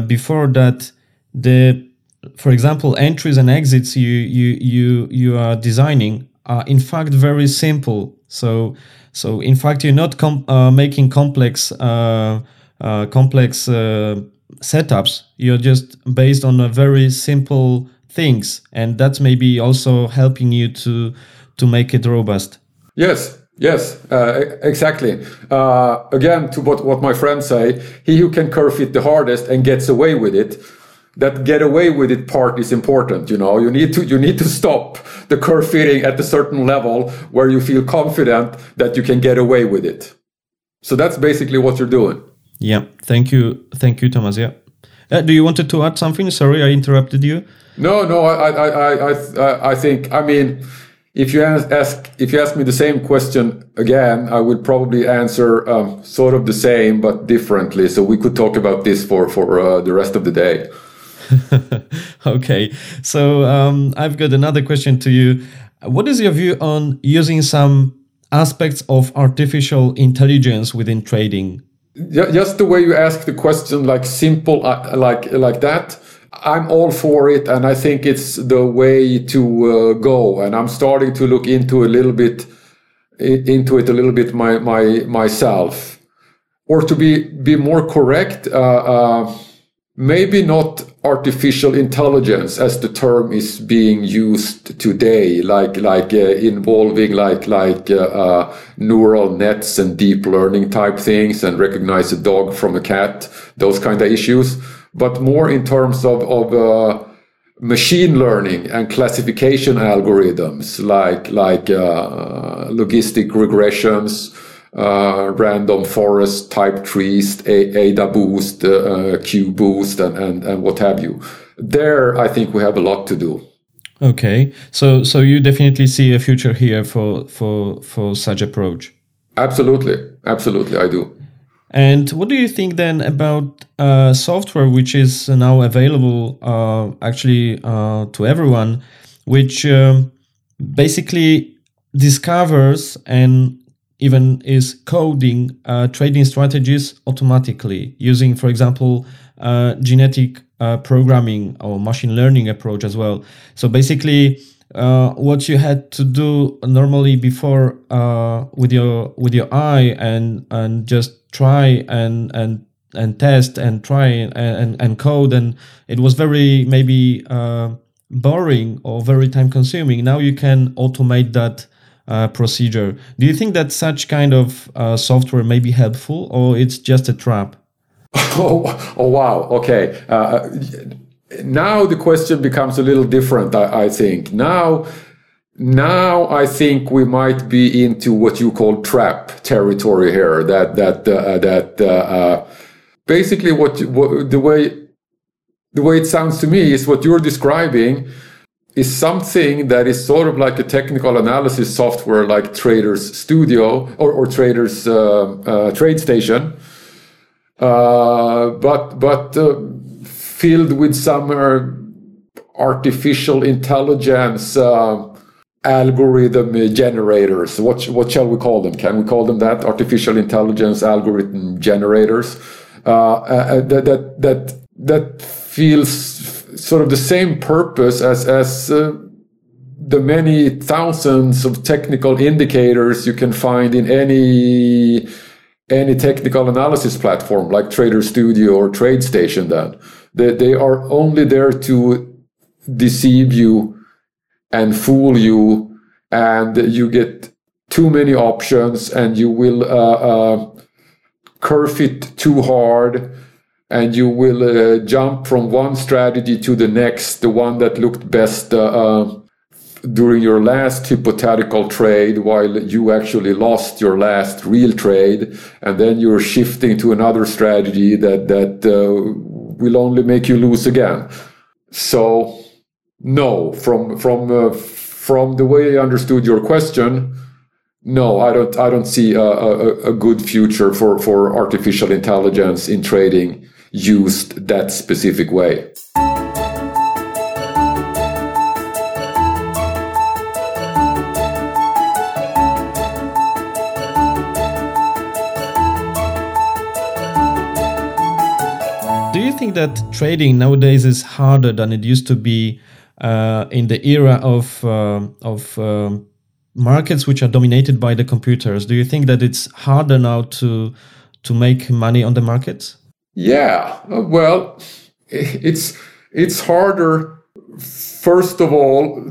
before that the for example entries and exits you you you you are designing are in fact very simple so, so in fact, you're not com- uh, making complex, uh, uh, complex uh, setups. You're just based on a very simple things, and that's maybe also helping you to to make it robust. Yes, Yes, uh, exactly. Uh, again, to what, what my friends say, he who can curve it the hardest and gets away with it that get away with it part is important you know? You need to you need to stop the curve fitting at a certain level where you feel confident that you can get away with it. So that's basically what you're doing. Yeah thank you thank you thomas yeah. Uh, do you wanted to add something? Sorry i interrupted you. No no i i i i, I think i mean if you ask if you ask me the same question again, I would probably answer um, sort of the same but differently. So we could talk about this for for uh, the rest of the day. okay, so um, I've got another question to you. What is your view on using some aspects of artificial intelligence within trading? Just the way you ask the question, like simple, uh, like like that. I'm all for it, and I think it's the way to uh, go. And I'm starting to look into a little bit into it a little bit my, my myself, or to be be more correct. Uh, uh maybe not artificial intelligence as the term is being used today like like uh, involving like like uh, uh, neural nets and deep learning type things and recognize a dog from a cat those kind of issues but more in terms of of uh, machine learning and classification algorithms like like uh, logistic regressions uh, random forest type trees, AdaBoost, uh, Q boost, and, and, and what have you. There, I think we have a lot to do. Okay, so so you definitely see a future here for for for such approach. Absolutely, absolutely, I do. And what do you think then about uh, software which is now available uh, actually uh, to everyone, which um, basically discovers and even is coding uh, trading strategies automatically using, for example, uh, genetic uh, programming or machine learning approach as well. So basically, uh, what you had to do normally before uh, with your with your eye and and just try and and and test and try and and, and code and it was very maybe uh, boring or very time consuming. Now you can automate that uh, procedure. Do you think that such kind of uh, software may be helpful, or it's just a trap? oh, oh wow. Okay. Uh, now the question becomes a little different. I, I, think now. Now I think we might be into what you call trap territory here. That that uh, that uh, uh, basically what, what the way the way it sounds to me is what you're describing is something that is sort of like a technical analysis software like Traders Studio or, or Traders uh, uh, uh, but but uh, filled with some uh, artificial intelligence uh, algorithm generators. What what shall we call them? Can we call them that? Artificial intelligence algorithm generators. Uh, uh, uh, that that that that feels sort of the same purpose as as uh, the many thousands of technical indicators you can find in any any technical analysis platform like Trader Studio or TradeStation then. They, they are only there to deceive you and fool you and you get too many options and you will uh, uh, curve it too hard and you will uh, jump from one strategy to the next, the one that looked best uh, during your last hypothetical trade while you actually lost your last real trade and then you're shifting to another strategy that that uh, will only make you lose again. So no. From from uh, from the way i understood your question no i don't i don't see a, a, a good future for for artificial intelligence in trading used that specific way. Do you think that trading nowadays is harder than it used to be in the era of uh, of um, markets which are dominated by the computers? Do you think that it's harder now to to make money on the markets? Yeah, uh, well, it's it's harder. First of all,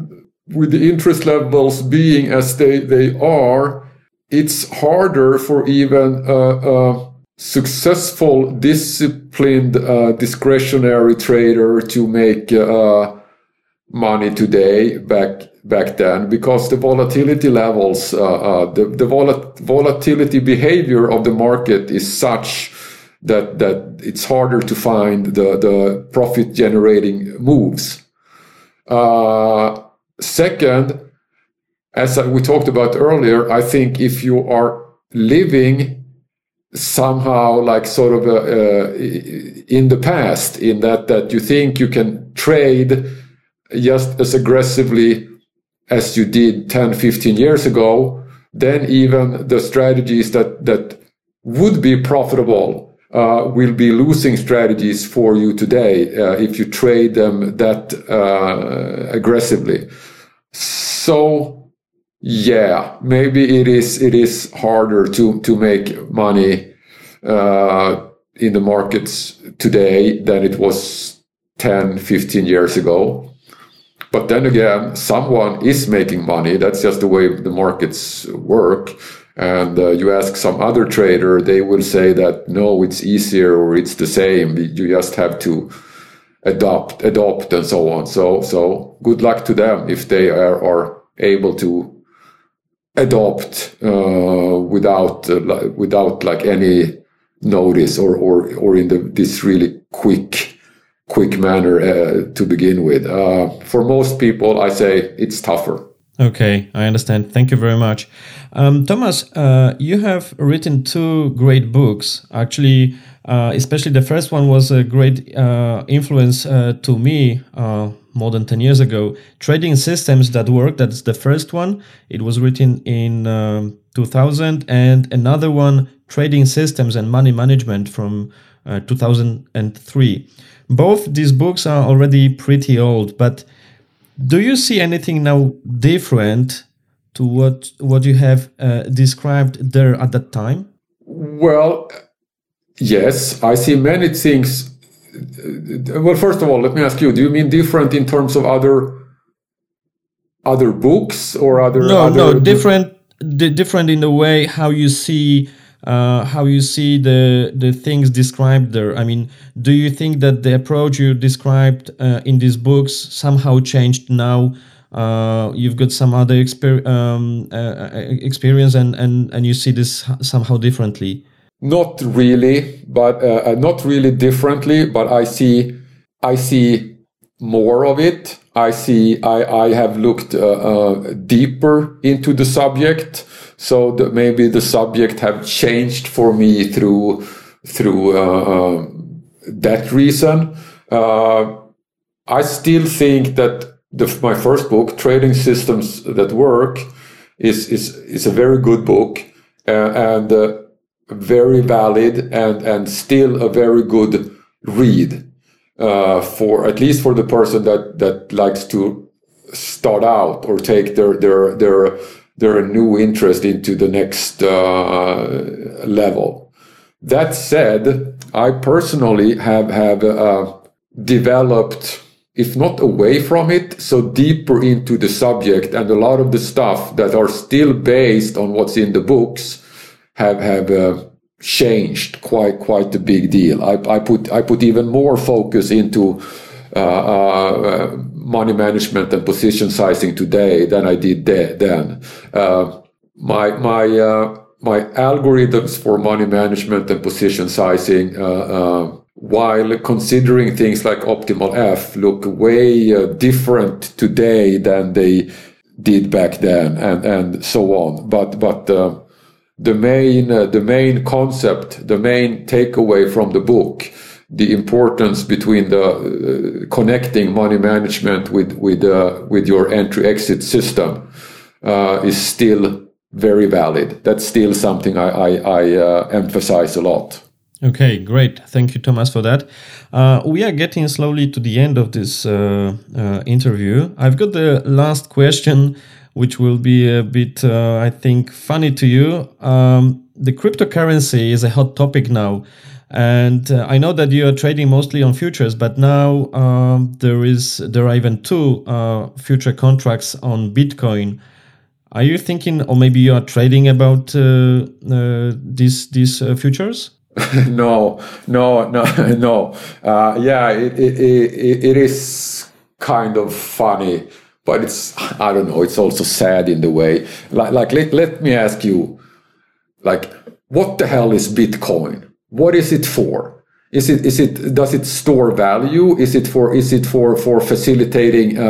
with the interest levels being as they they are, it's harder for even uh, uh successful, disciplined, uh, discretionary trader to make uh, money today back back then because the volatility levels, uh, uh the, the vol- volatility behavior of the market is such that that it's harder to find the the profit generating moves. Uh, second, as we talked about earlier, I think if you are living somehow like sort of in the past in that that you think you can trade just as aggressively as you did 10 15 years ago then even the strategies that that would be profitable uh, will be losing strategies for you today uh, if you trade them that uh, aggressively so yeah, maybe it is it is harder to to make money uh, in the markets today than it was 10, 15 years ago. But then again, someone is making money. That's just the way the markets work. And uh, you ask some other trader, they will say that no, it's easier or it's the same. You just have to adopt, adopt, and so on. So, so good luck to them if they are, are able to adopt uh, without uh, without like any notice or or or in the, this really quick quick manner uh, to begin with. Uh, for most people, I say it's tougher. Okay, I understand. Thank you very much, um, Thomas. Uh, you have written two great books. Actually, uh, especially the first one was a great influence to me more than 10 years ago. Trading Systems That Work, that's the first one. It was written in um, 2000. And another one, Trading Systems and Money Management from uh, 2003. Both these books are already pretty old, but do you see anything now different to what what you have uh, described there at that time? Well, yes, I see many things well, first of all, let me ask you: Do you mean different in terms of other other books or other? No, other no, different. different in the way how you see uh, how you see the the things described there. I mean, do you think that the approach you described uh, in these books somehow changed now? Uh, you've got some other exper- um, uh, uh, experience, and, and and you see this somehow differently. Not really, but uh, not really differently. But I see, I see more of it. I see. I I have looked uh, uh, deeper into the subject, so that maybe the subject have changed for me through through uh, uh, that reason. I still think that the, my first book, Trading Systems That Work, is is is a very good book, and very valid and, and still a very good read. Uh, for at least for the person that that likes to start out or take their their their their new interest into the next uh, level. That said, I personally have have uh, developed, if not away from it, so deeper into the subject, and a lot of the stuff that are still based on what's in the books have have uh, changed quite quite a big deal. I, I put I put even more focus into uh, uh, money management and position sizing today than I did then. Uh, my my uh, my algorithms for money management and position sizing, uh, uh, while considering things like optimal F, look way different today than they did back then, and and so on. But but the main uh, the main concept, the main takeaway from the book, the importance between the uh, connecting money management with with uh, with your entry exit system uh, is still very valid. That's still something I, I, I uh, emphasize a lot. Okay, great. Thank you, Thomas, for that. Uh, we are getting slowly to the end of this interview. I've got the last question which will be a bit, uh, I think, funny to you. Um, the cryptocurrency is a hot topic now. And uh, I know that you are trading mostly on futures, but now um, there is there are even two uh, future contracts on Bitcoin. Are you thinking, or maybe you are trading about uh, uh, these these uh, futures? no, no, no, no. yeah, it, it, it, it is kind of funny but it's I don't know. It's also sad in the way. Like, like let, let me ask you, like, what the hell is Bitcoin? What is it for? Is it is it does it store value? Is it for is it for for facilitating uh,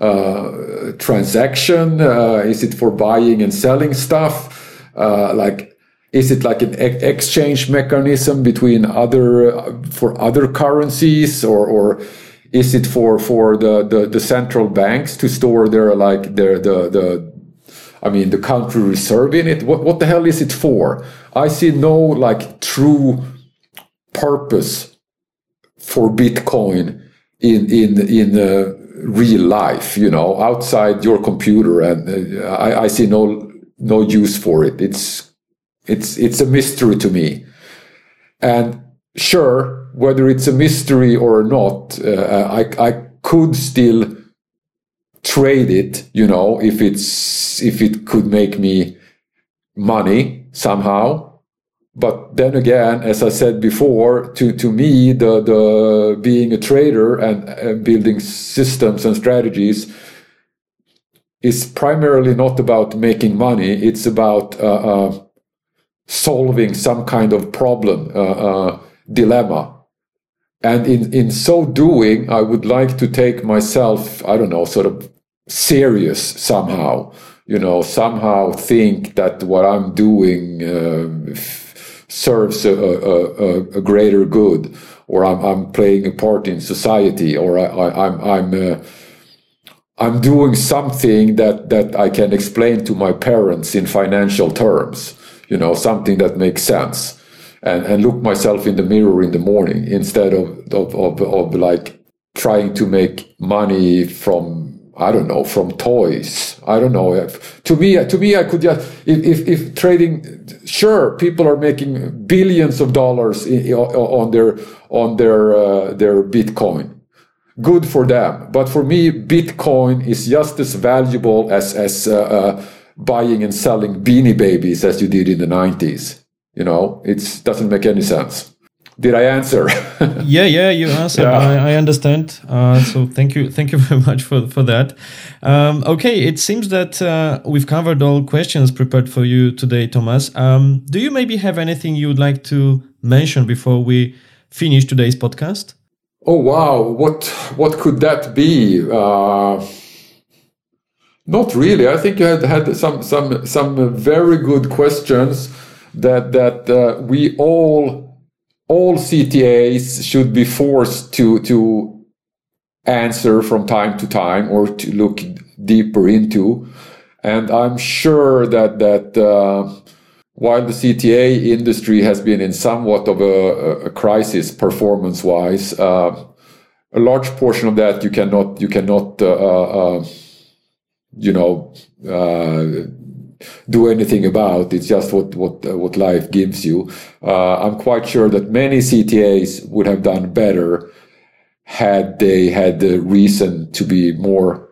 uh, uh, transaction? Uh, is it for buying and selling stuff? Uh, like is it like an exchange mechanism between other uh, for other currencies or or is it for for the, the, the central banks to store their like their the the I mean the country reserve in it? What what the hell is it for? I see no like true purpose for Bitcoin in in in uh, real life. You know, outside your computer, and uh, I, I see no no use for it. It's it's it's a mystery to me, and sure whether it's a mystery or not, uh, I, I could still trade it, you know, if it's, if it could make me money somehow. But then again, as I said before, to, to me, the, the being a trader and, and building systems and strategies is primarily not about making money. It's about uh, uh, solving some kind of problem, uh, uh dilemma. And in, in so doing, I would like to take myself, I don't know, sort of serious somehow, you know, somehow think that what I'm doing uh, serves a, a, a, greater good, or I'm, I'm playing a part in society, or I, I, I'm, I'm, uh, I'm doing something that, that I can explain to my parents in financial terms, you know, something that makes sense and, and look myself in the mirror in the morning instead of, of, of, of like trying to make money from I don't know from toys. I don't know. If, to me, to me, I could just if, if, if trading. Sure, people are making billions of dollars on their on their uh, their Bitcoin. Good for them. But for me, Bitcoin is just as valuable as as uh, uh, buying and selling Beanie Babies as you did in the nineties. You know, it doesn't make any sense. Did I answer? yeah, yeah, you answered. Yeah. I, I, understand. Uh, so thank you, thank you very much for for that. Um, okay, it seems that uh, we've covered all questions prepared for you today, Thomas. Um, do you maybe have anything you would like to mention before we finish today's podcast? Oh wow, what what could that be? Uh, not really. I think you had had some some some very good questions that that uh, we all all CTAs should be forced to to answer from time to time or to look deeper into. And I'm sure that that uh, while the CTA industry has been in somewhat of a, a crisis performance wise, uh, a large portion of that you cannot you cannot uh, uh, uh you know do anything about. It's just what what uh, what life gives you. I'm quite sure that many CTAs would have done better had they had the reason to be more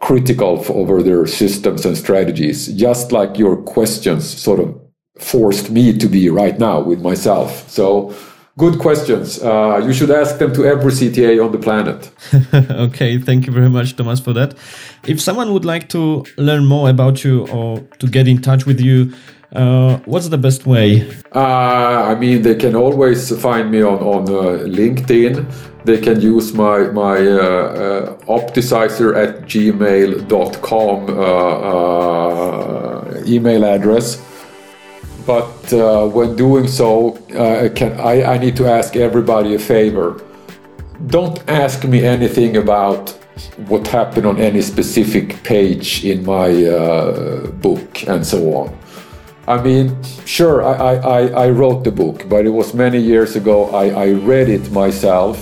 critical over their systems and strategies. Just like your questions sort of forced me to be right now with myself. So good questions. Uh, you should ask them to every CTA on the planet. okay, thank you very much, Thomas, for that. If someone would like to learn more about you or to get in touch with you, uh, what's the best way? Uh, I mean, they can always find me on, on uh, LinkedIn. They can use my, my uh, uh, opticizer at gmail.com email address but uh, when doing so, uh, can, I, I need to ask everybody a favor. Don't ask me anything about what happened on any specific page in my uh, book and so on. I mean, sure, I, I, I wrote the book, but it was many years ago. I, I read it myself,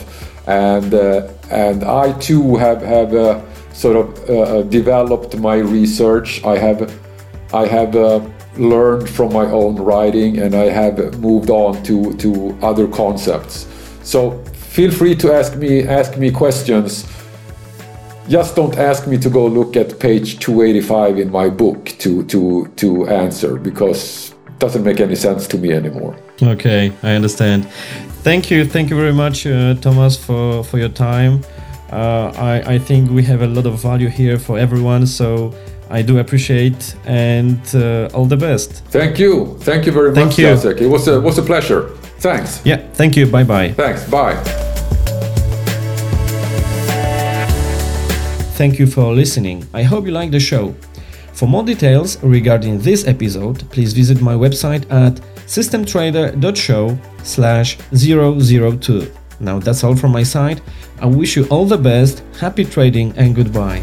and uh, and I too have have uh, sort of uh, developed my research. I have I have learned from my own writing and I have moved on to, to other concepts. So feel free to ask me ask me questions. Just don't ask me to go look at page 285 in my book to to to answer because it doesn't make any sense to me anymore. Okay, I understand. Thank you, thank you very much, uh, Thomas, for for your time. Uh, I I think we have a lot of value here for everyone. So I do appreciate and uh, all the best. Thank you. Thank you very thank much, you. Jacek. It was a, was a pleasure. Thanks. Yeah, thank you. Bye bye. Thanks. Bye. Thank you for listening. I hope you liked the show. For more details regarding this episode, please visit my website at systemtrader.show slash 002. Now that's all from my side. I wish you all the best, happy trading and goodbye.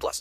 18 plus.